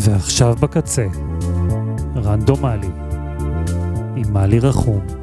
ועכשיו בקצה, רנדומלי, עם מלי רחום.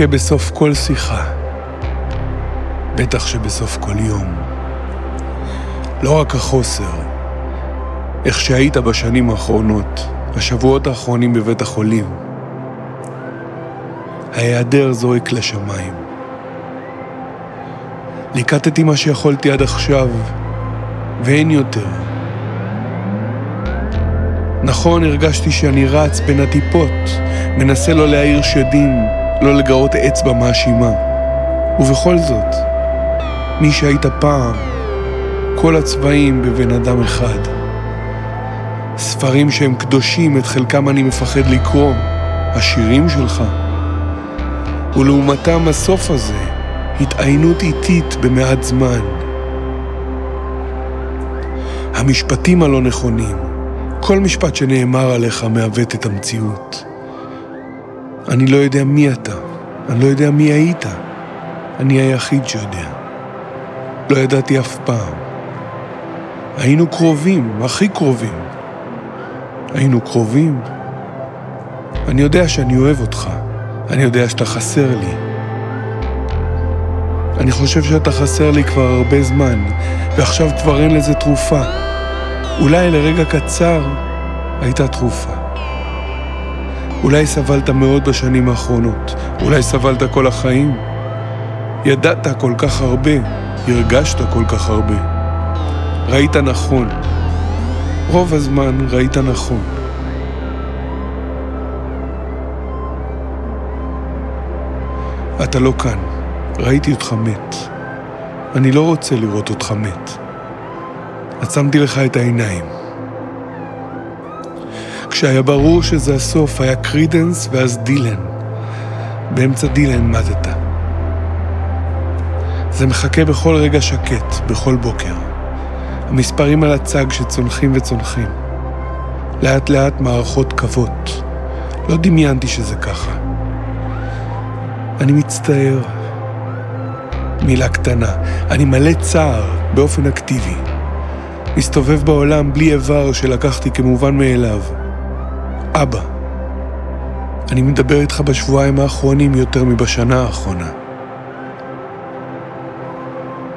זה מחכה בסוף כל שיחה. בטח שבסוף כל יום. לא רק החוסר, איך שהיית בשנים האחרונות, השבועות האחרונים בבית החולים. ההיעדר זועק לשמיים. ליקטתי מה שיכולתי עד עכשיו, ואין יותר. נכון, הרגשתי שאני רץ בין הטיפות, מנסה לא להעיר שדים, לא לגרות אצבע מאשימה. ובכל זאת, מי שהיית פעם, כל הצבעים בבן אדם אחד. ספרים שהם קדושים, את חלקם אני מפחד לקרוא, השירים שלך. ולעומתם הסוף הזה, התעיינות איטית במעט זמן. המשפטים הלא נכונים, כל משפט שנאמר עליך מעוות את המציאות. אני לא יודע מי אתה, אני לא יודע מי היית. אני היחיד שיודע. לא ידעתי אף פעם. היינו קרובים, הכי קרובים. היינו קרובים. אני יודע שאני אוהב אותך. אני יודע שאתה חסר לי. אני חושב שאתה חסר לי כבר הרבה זמן, ועכשיו כבר אין לזה תרופה. אולי לרגע קצר הייתה תרופה. אולי סבלת מאוד בשנים האחרונות, אולי סבלת כל החיים. ידעת כל כך הרבה, הרגשת כל כך הרבה. ראית נכון. רוב הזמן ראית נכון. אתה לא כאן, ראיתי אותך מת. אני לא רוצה לראות אותך מת. עצמתי לך את העיניים. כשהיה ברור שזה הסוף, היה קרידנס ואז דילן. באמצע דילן מתת. זה מחכה בכל רגע שקט, בכל בוקר. המספרים על הצג שצונחים וצונחים. לאט לאט מערכות קוות. לא דמיינתי שזה ככה. אני מצטער. מילה קטנה. אני מלא צער באופן אקטיבי. מסתובב בעולם בלי איבר שלקחתי כמובן מאליו. אבא. אני מדבר איתך בשבועיים האחרונים יותר מבשנה האחרונה.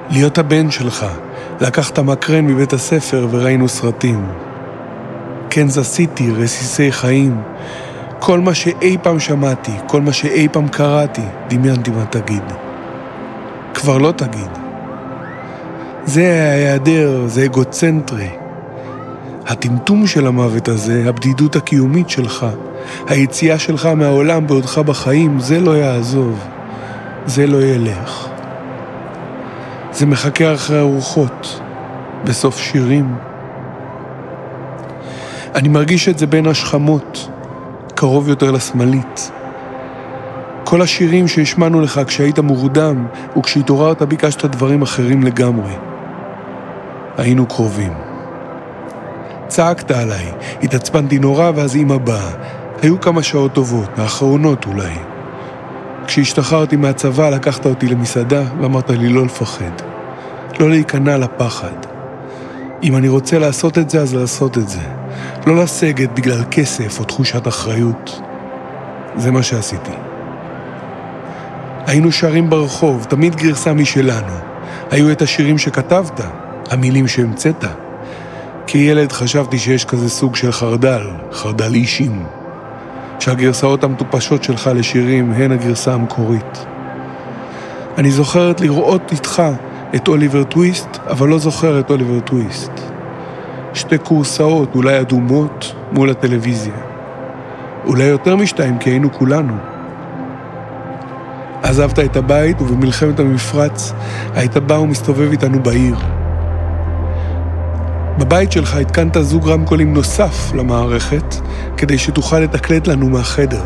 להיות הבן שלך, לקחת מקרן מבית הספר וראינו סרטים. קנזס סיטי, רסיסי חיים. כל מה שאי פעם שמעתי, כל מה שאי פעם קראתי, דמיינתי מה תגיד. כבר לא תגיד. זה ההיעדר, זה אגוצנטרי. הטמטום של המוות הזה, הבדידות הקיומית שלך, היציאה שלך מהעולם בעודך בחיים, זה לא יעזוב. זה לא ילך. זה מחכה אחרי הרוחות, בסוף שירים. אני מרגיש את זה בין השכמות, קרוב יותר לשמאלית. כל השירים שהשמענו לך כשהיית מורדם, וכשהתעוררת ביקשת דברים אחרים לגמרי. היינו קרובים. צעקת עליי, התעצבנתי נורא ואז אמא באה. היו כמה שעות טובות, האחרונות אולי. כשהשתחררתי מהצבא לקחת אותי למסעדה ואמרת לי לא לפחד. לא להיכנע לפחד. אם אני רוצה לעשות את זה, אז לעשות את זה. לא לסגת בגלל כסף או תחושת אחריות. זה מה שעשיתי. היינו שרים ברחוב, תמיד גרסה משלנו. היו את השירים שכתבת, המילים שהמצאת. כילד חשבתי שיש כזה סוג של חרדל, חרדל אישים. שהגרסאות המטופשות שלך לשירים הן הגרסה המקורית. אני זוכרת לראות איתך את אוליבר טוויסט, אבל לא זוכר את אוליבר טוויסט. שתי כורסאות, אולי אדומות, מול הטלוויזיה. אולי יותר משתיים, כי היינו כולנו. עזבת את הבית, ובמלחמת המפרץ היית בא ומסתובב איתנו בעיר. בבית שלך התקנת זוג רמקולים נוסף למערכת, כדי שתוכל לתקלט לנו מהחדר.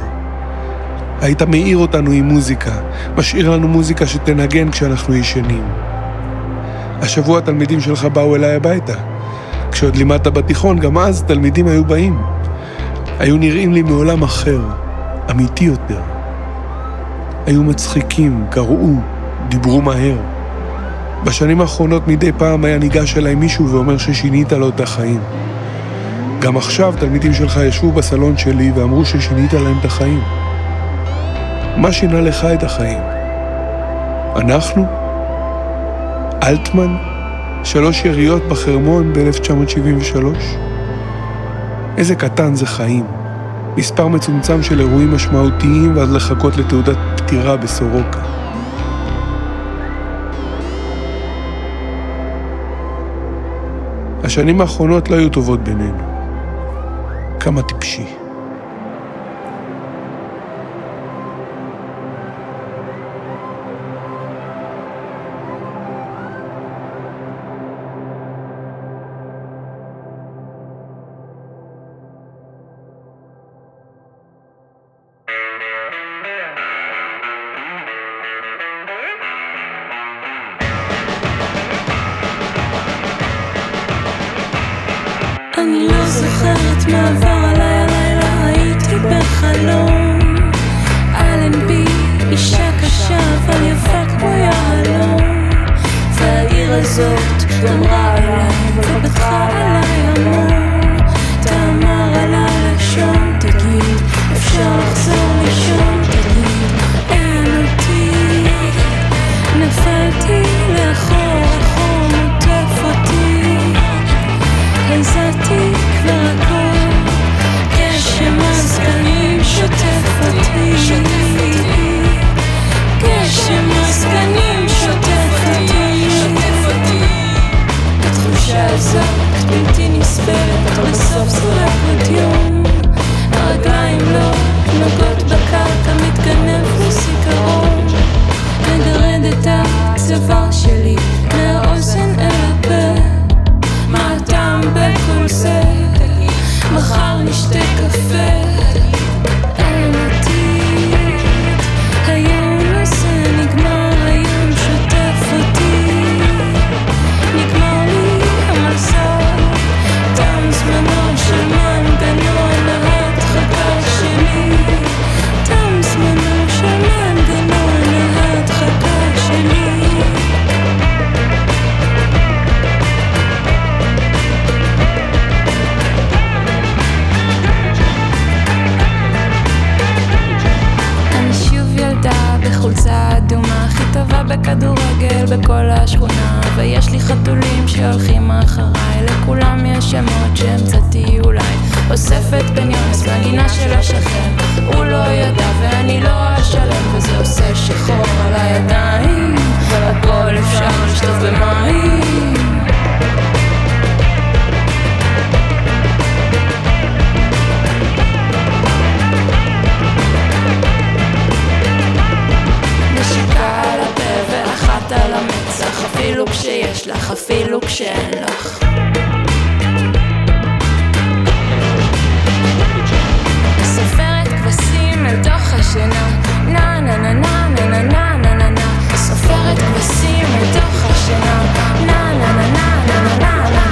היית מאיר אותנו עם מוזיקה, משאיר לנו מוזיקה שתנגן כשאנחנו ישנים. השבוע התלמידים שלך באו אליי הביתה. כשעוד לימדת בתיכון, גם אז תלמידים היו באים. היו נראים לי מעולם אחר, אמיתי יותר. היו מצחיקים, קראו, דיברו מהר. בשנים האחרונות מדי פעם היה ניגש אליי מישהו ואומר ששינית לו את החיים. גם עכשיו תלמידים שלך ישבו בסלון שלי ואמרו ששינית להם את החיים. מה שינה לך את החיים? אנחנו? אלטמן? שלוש יריות בחרמון ב-1973? איזה קטן זה חיים. מספר מצומצם של אירועים משמעותיים ואז לחכות לתעודת פטירה בסורוקה. השנים האחרונות לא היו טובות בינינו. כמה טיפשי. אני לא זוכרת מה עבר עליי הלילה, הייתי בחלום. אלנבי, אישה קשה אבל יפה כמו יהלום. והעיר הזאת גמרה עליי ובטחה עליי המון. הזאת בלתי נסבלת, בסוף זורקת יום. הרגליים לא נוגעות בקרקע, מתגנב לזיכרון. מגרד את הצוואר שלי מהאוזן אל הפה. מה הטעם בכל זה? מחר נשתה קפה. בכדורגל בכל השכונה ויש לי חתולים שהולכים אחריי. לכולם יש שמות שהמצאתי אולי. אוספת בן יונס בגינה של השכן. הוא לא ידע ואני לא אשלם וזה עושה שחור על הידיים. הכל אפשר לשטוף במים אפילו כשיש לך, אפילו כשאין לך. סופרת כבשים אל תוך השינה, נה נה נה נה נה נה נה נה נה סופרת כבשים אל תוך השינה, נה נה נה נה נה נה נה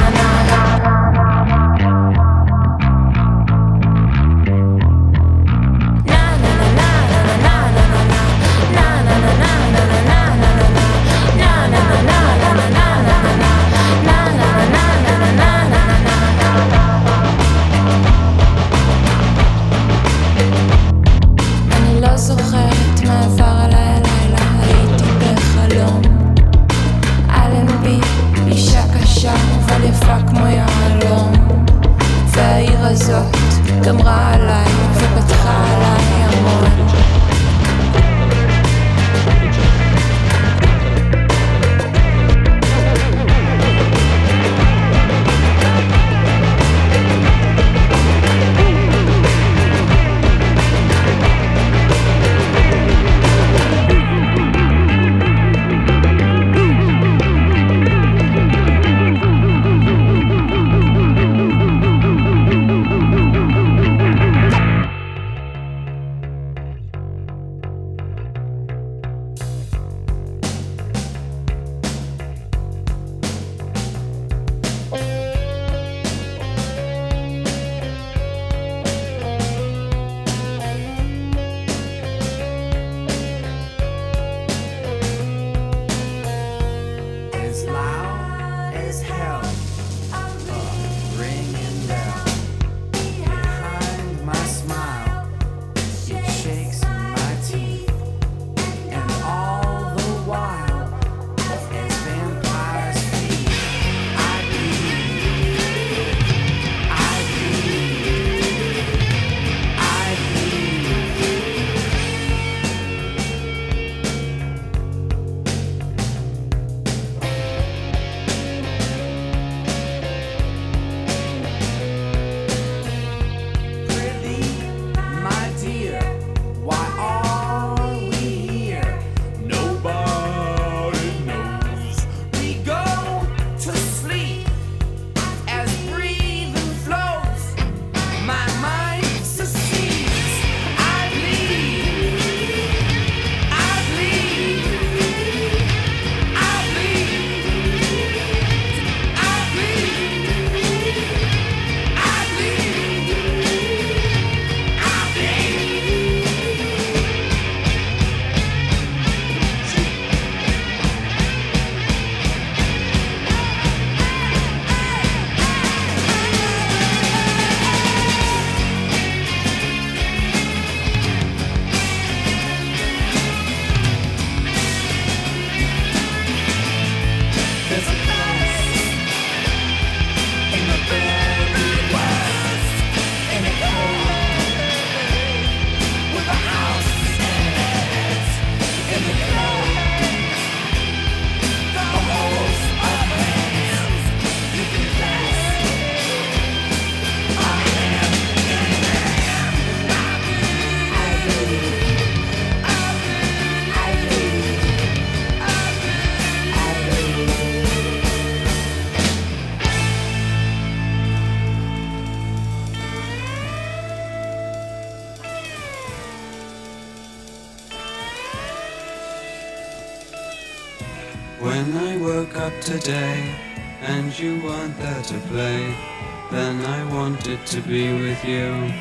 be with you.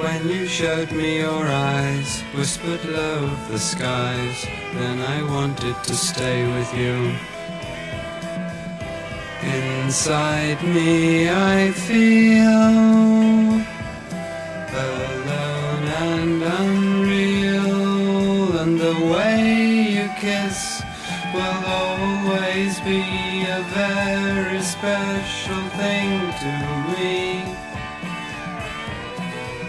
When you showed me your eyes, whispered low of the skies, then I wanted to stay with you. Inside me I feel alone and unreal, and the way you kiss will always be a very special thing to me.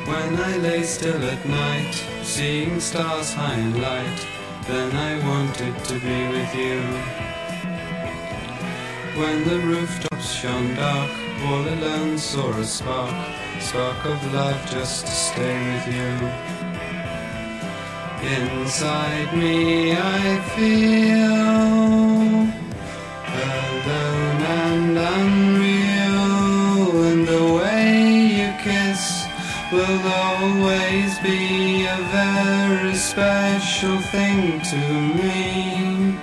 When I lay still at night, seeing stars high in light, then I wanted to be with you. When the rooftops shone dark, all alone saw a spark, spark of love just to stay with you. Inside me I feel and unreal And the way you kiss will always be a very special thing to me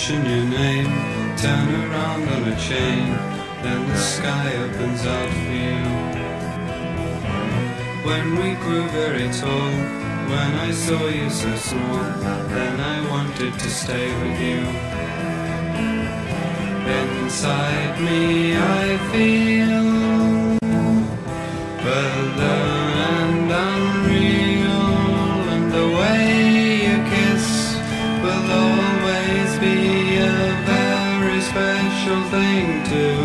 mention your name. Turn around on a chain Then the sky opens out for you. When we grew very tall When I saw you so small Then I wanted to stay with you. Inside me I feel to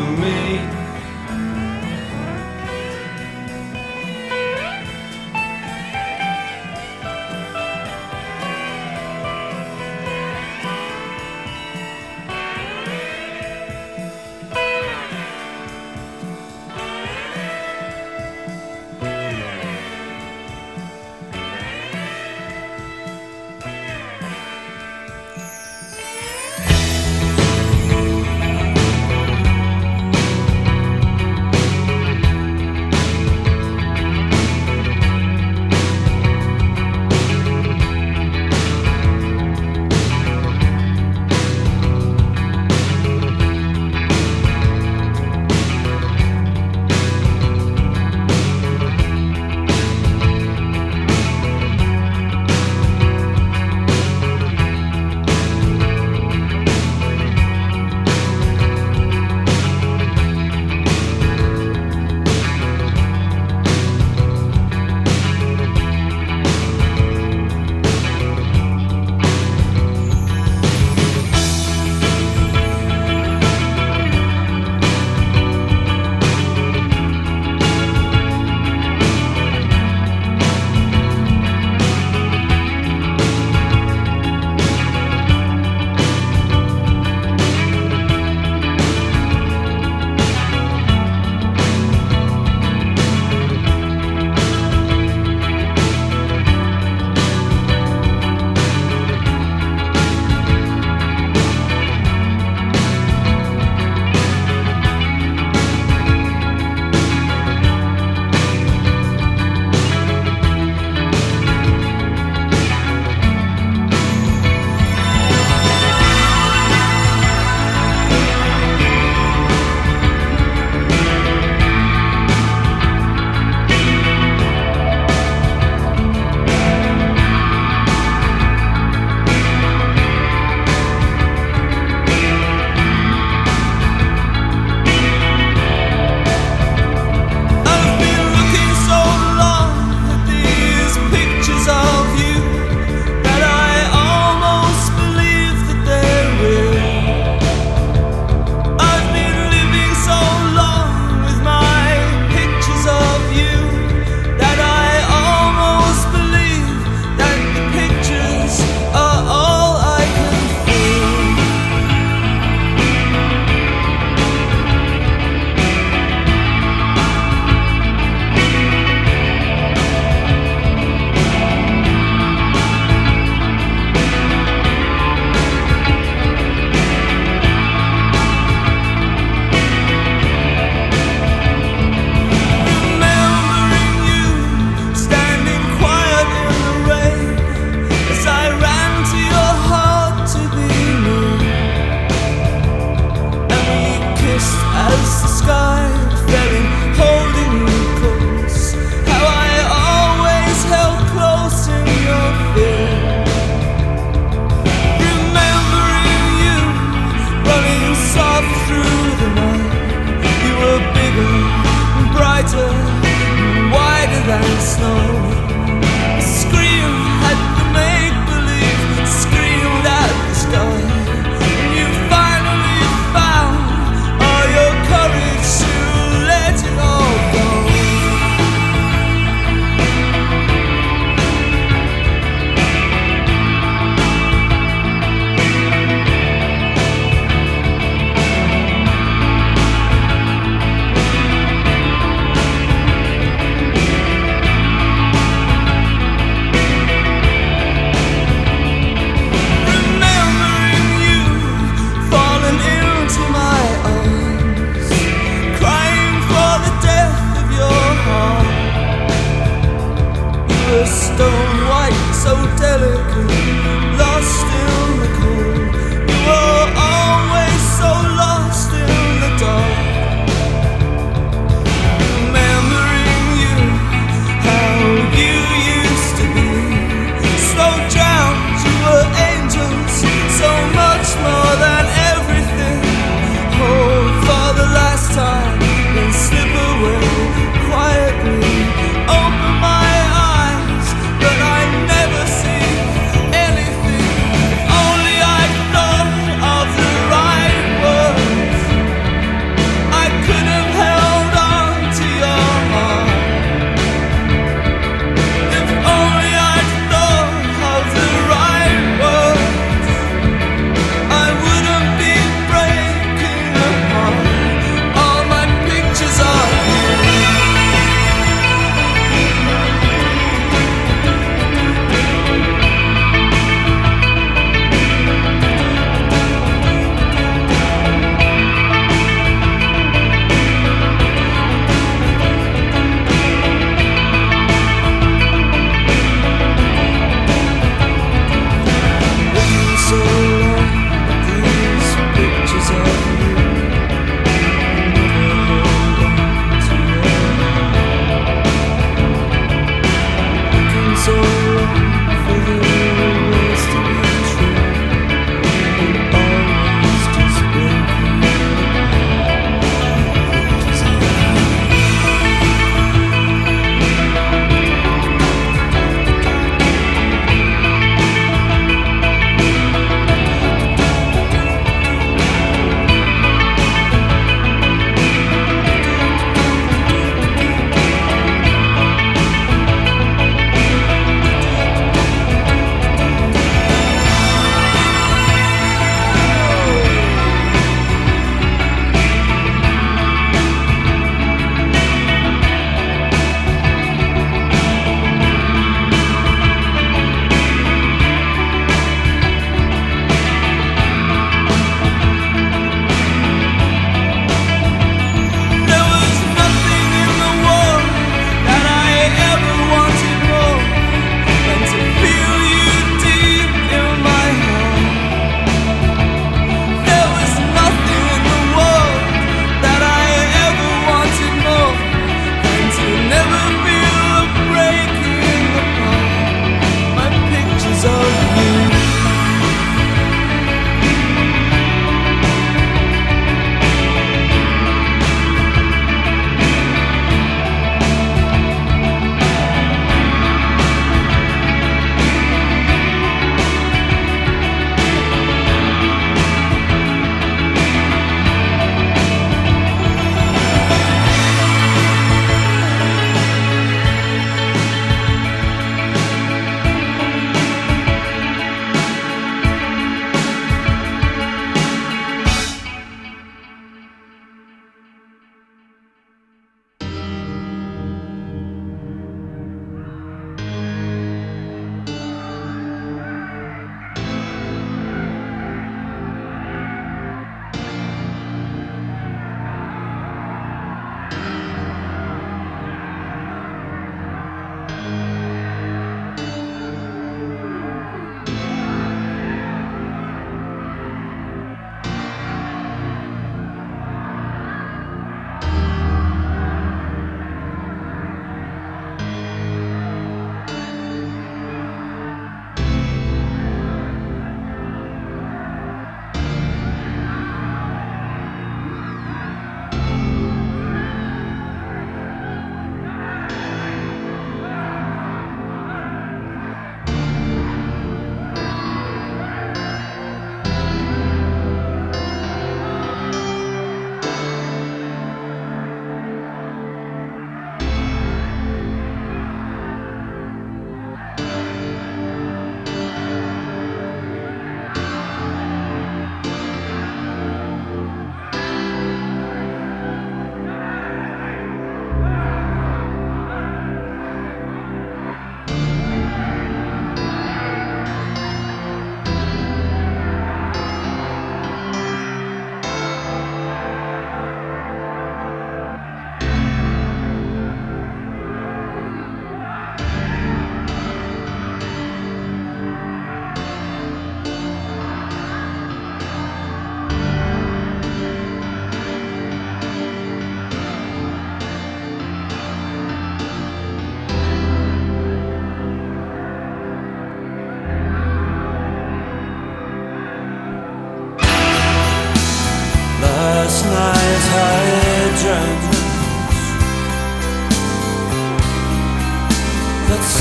stone white, so delicate.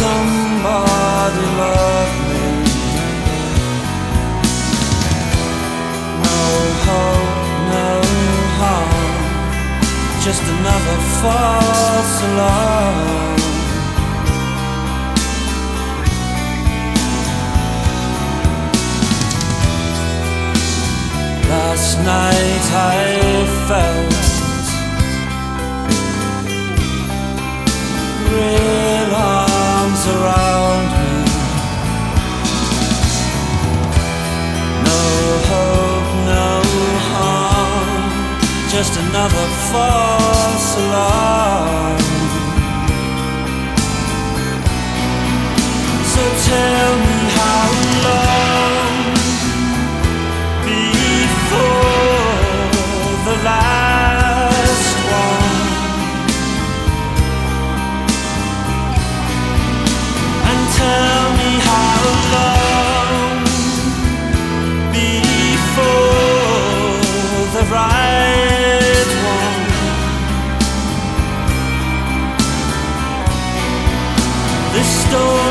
somebody love me? No hope, no harm, just another false alarm. Last night I felt. Real just another false alarm. So tell me how long. door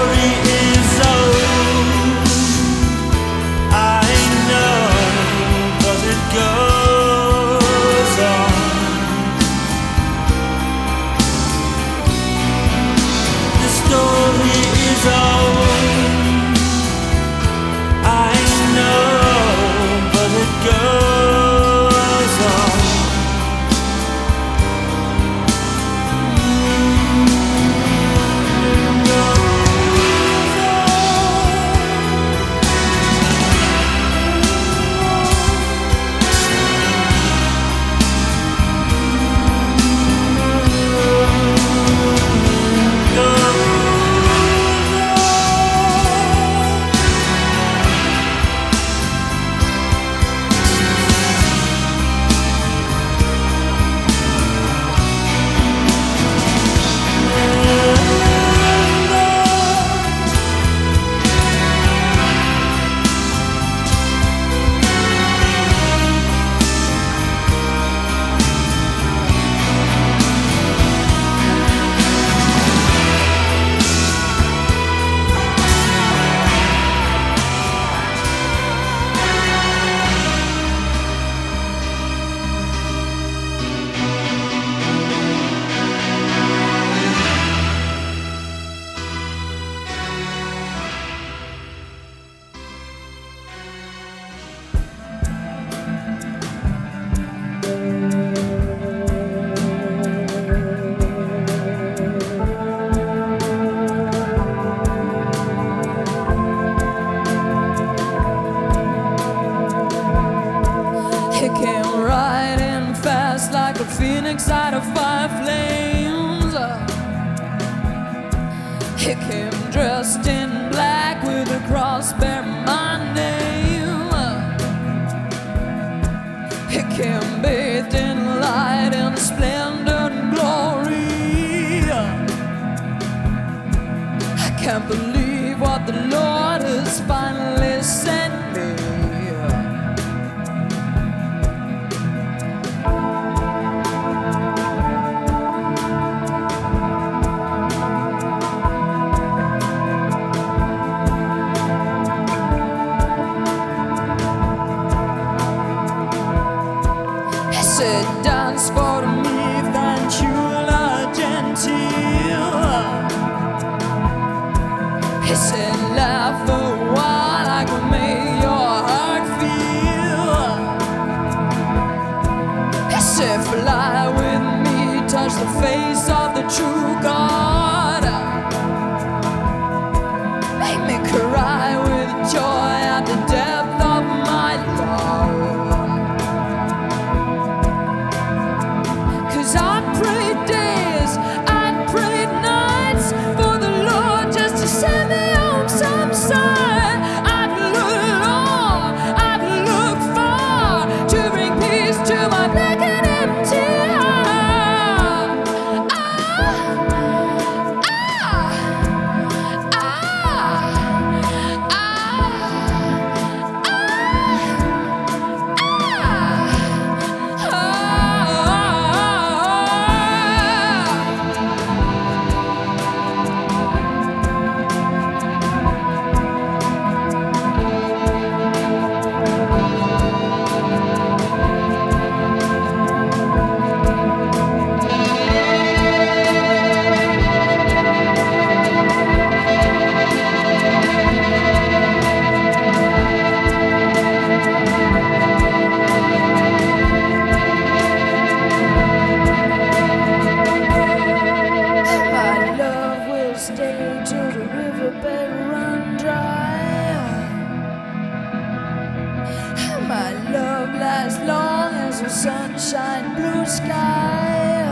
sunshine, blue sky.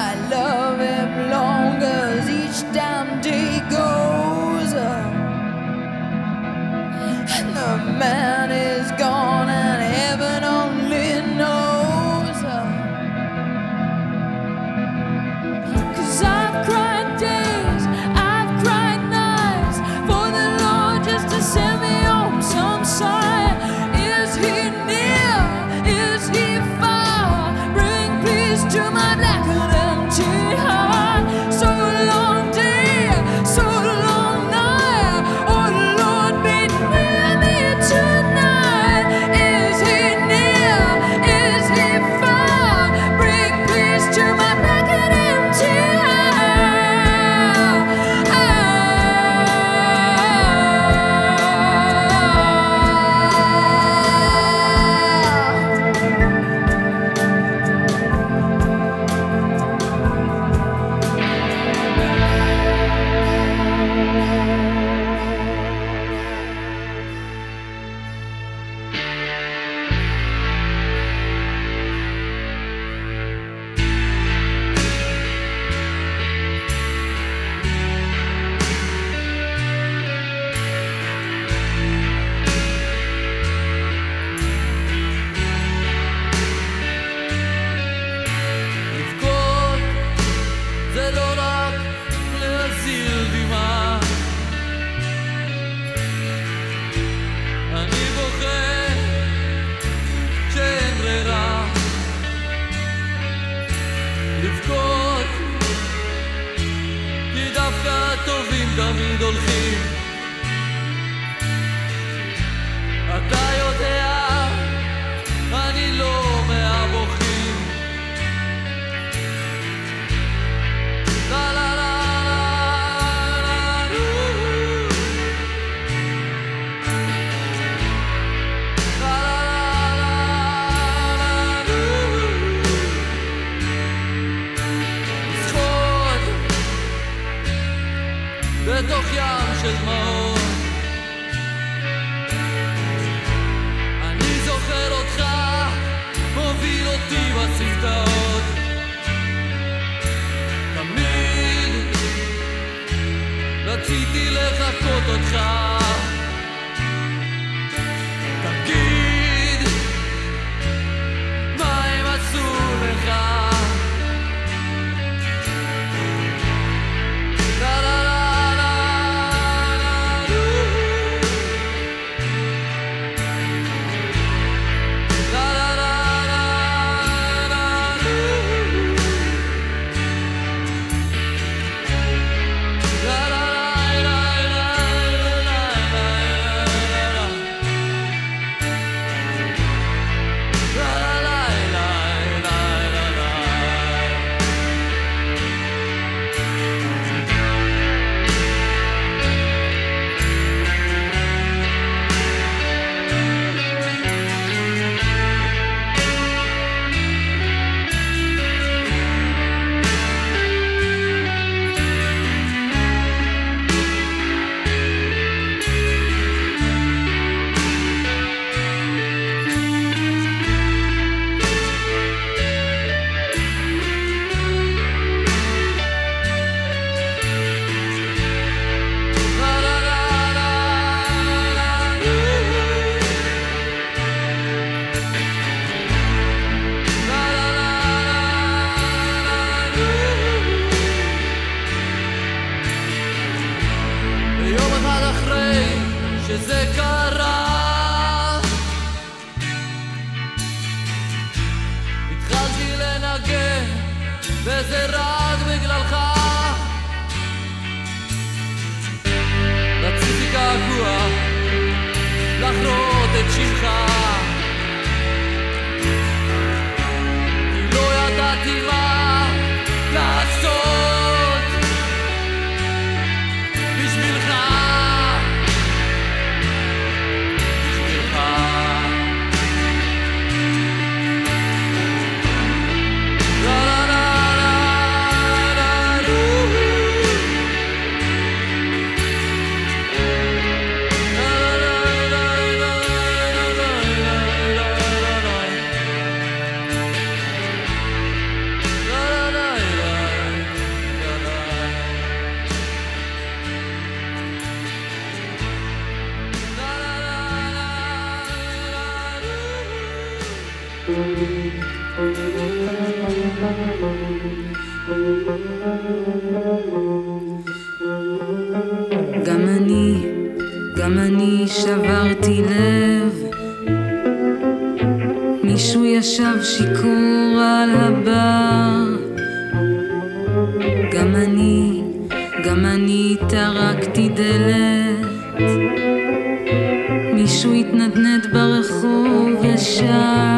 I love him long as each damn day goes. The man. You've got מישהו ישב שיכור על הבר. גם אני, גם אני טרקתי דלת. מישהו התנדנד ברחוב ושם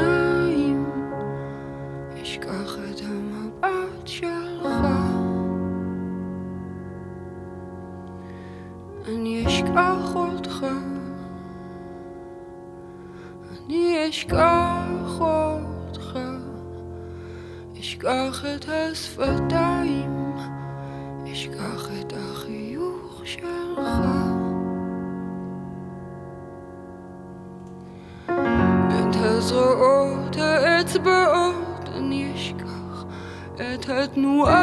אקח את השפתיים, אשכח את החיוך שלך. את הזרועות, האצבעות, אני אשכח את התנועה.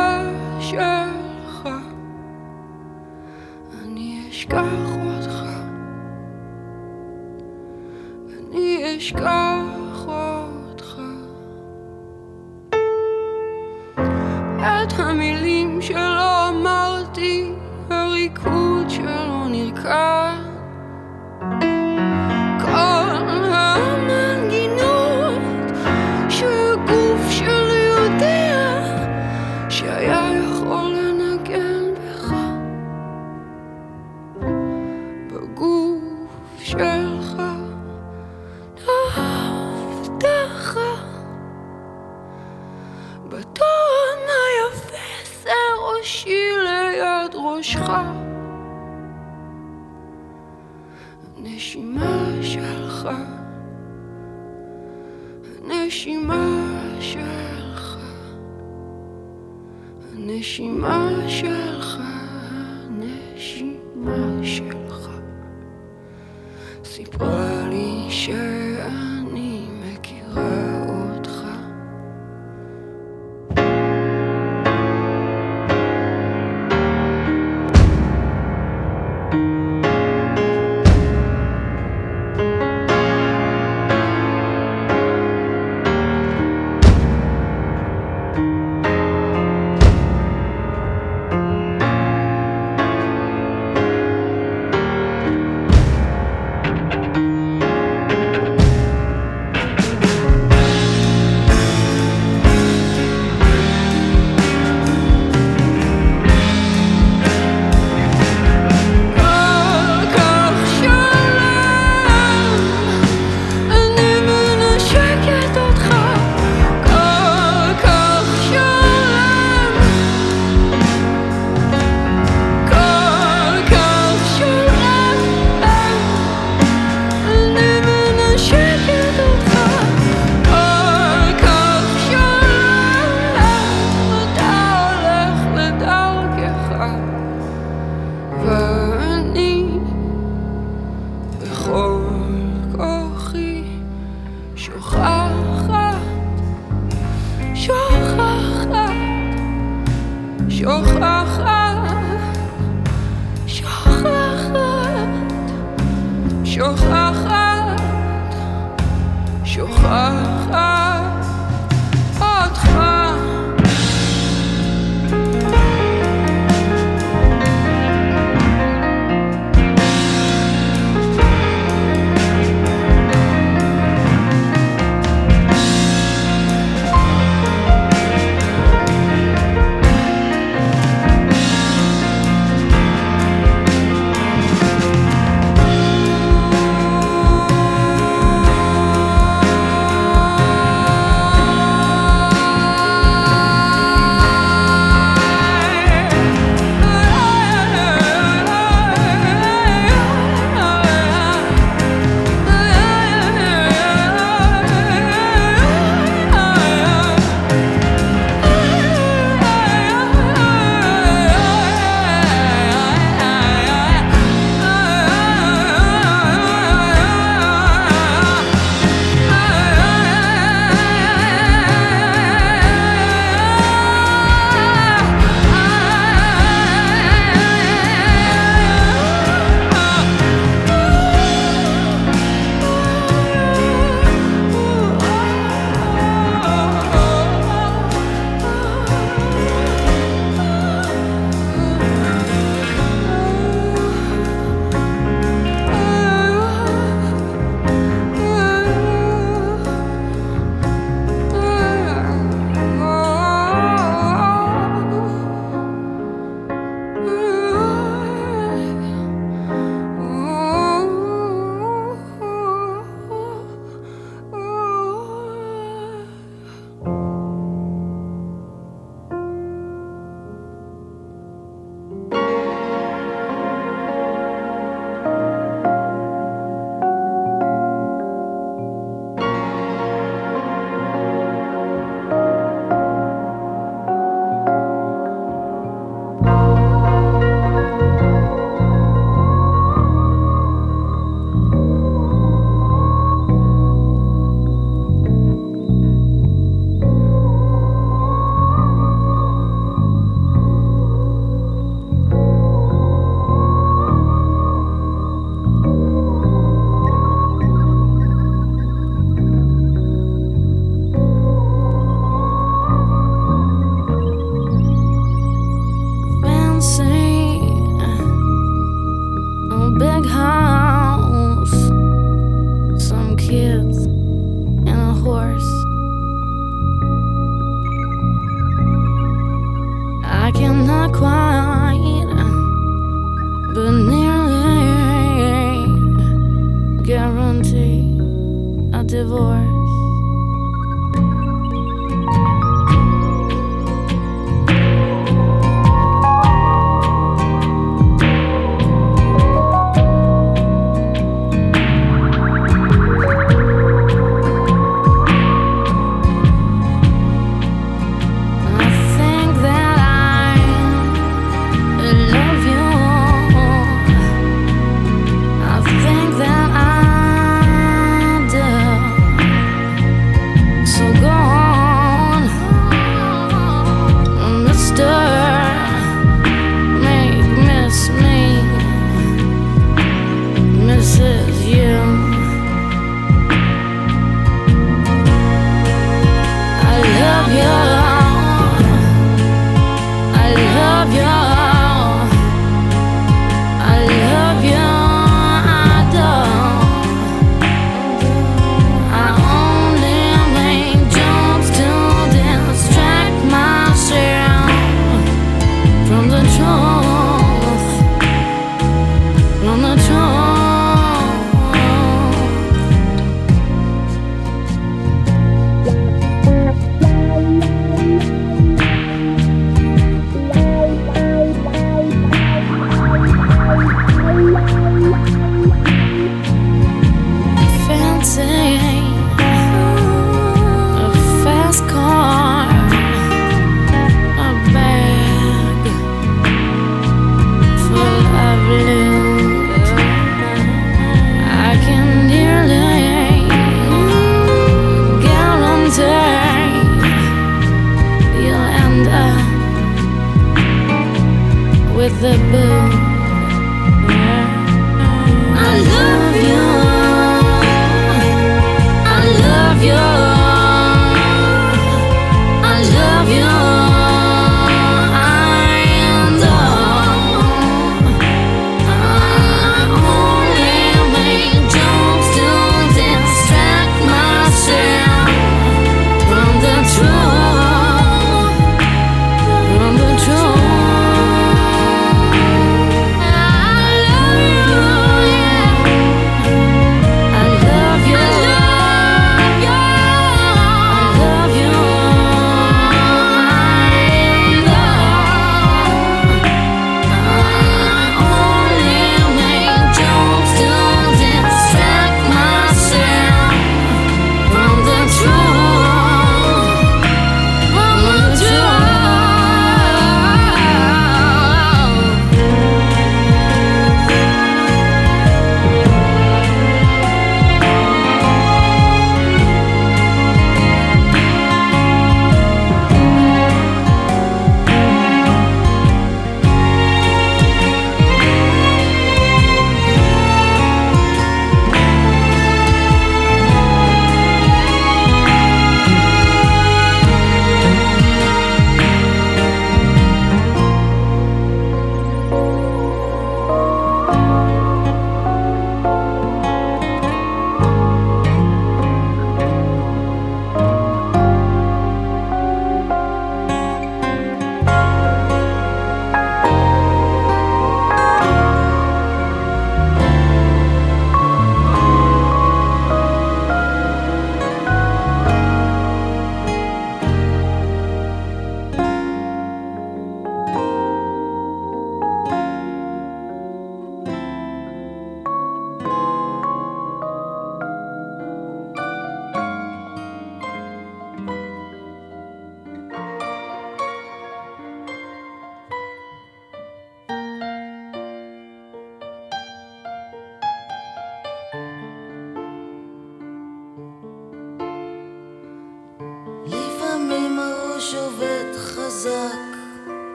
שלך. סיפרה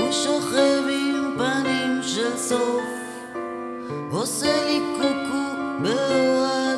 הוא שוכב עם פנים של סוף, עושה לי קוקו באור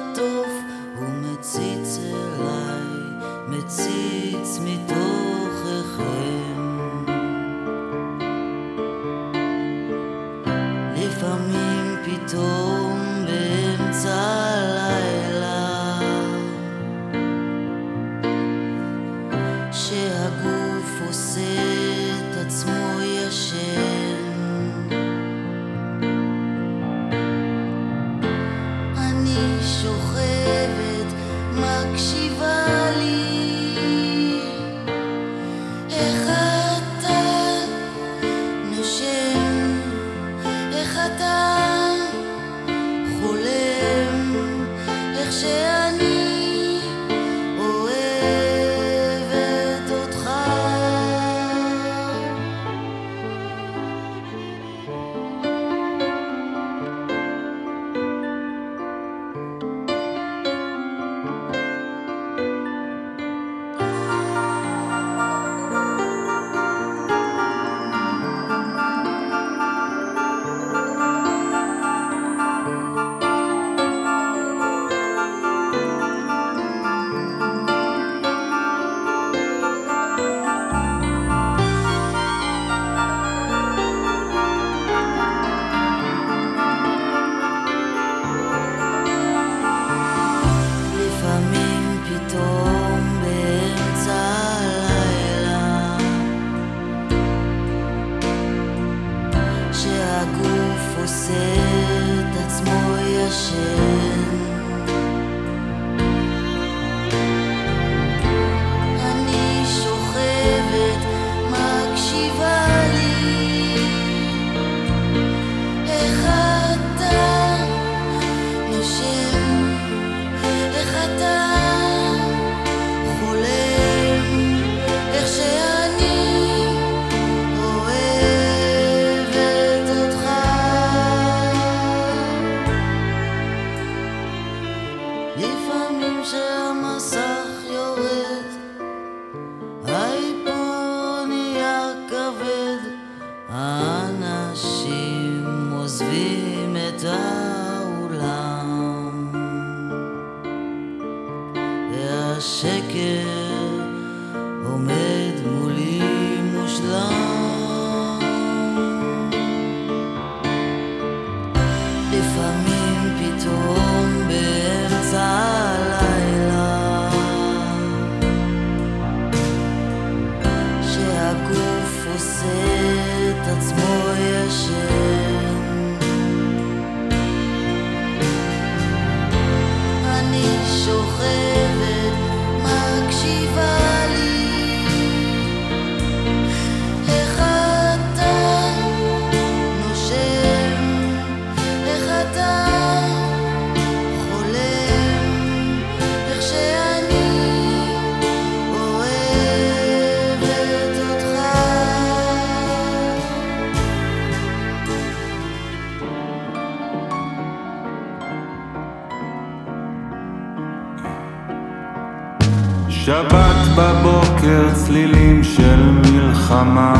בבוקר צלילים של מלחמה.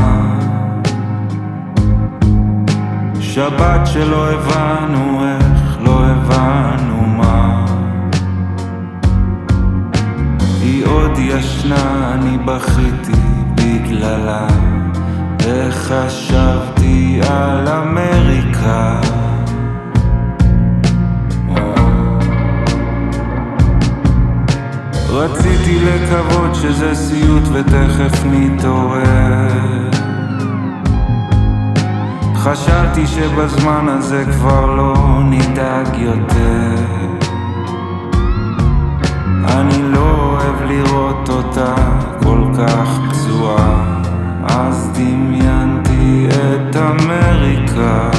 שבת שלא הבנו איך לא הבנו מה. היא עוד ישנה, אני בכיתי בגללה. וחשבתי על אמריקה? רציתי לקוות שזה סיוט ותכף נתעורר. חשבתי שבזמן הזה כבר לא נדאג יותר. אני לא אוהב לראות אותה כל כך פצועה אז דמיינתי את אמריקה.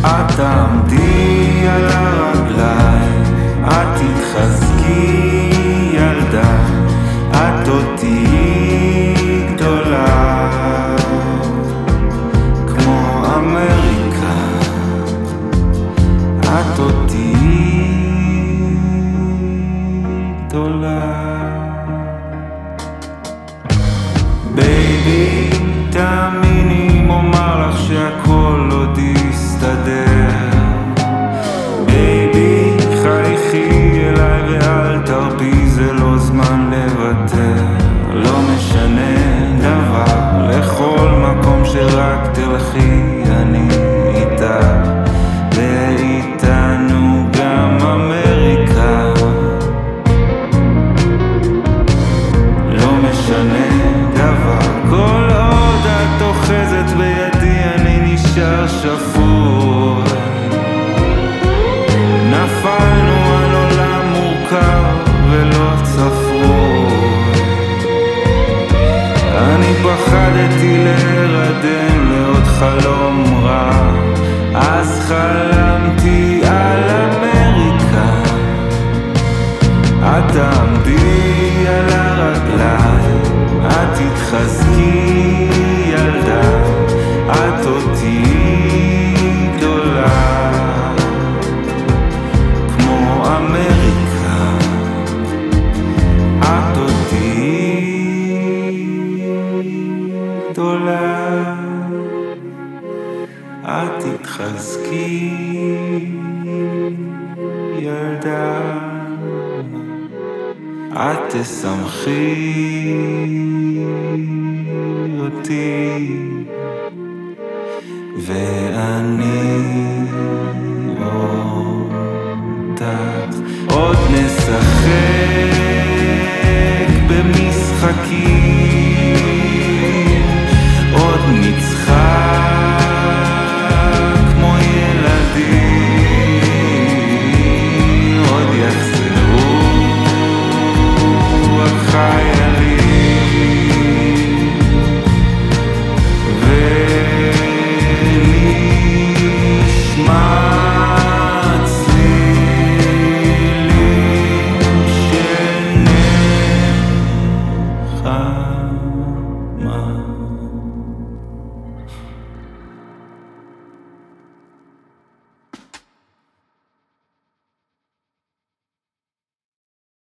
את תעמדי על הרגליים. את תתחזקי ילדה, את אותי fool. תשמחי אותי.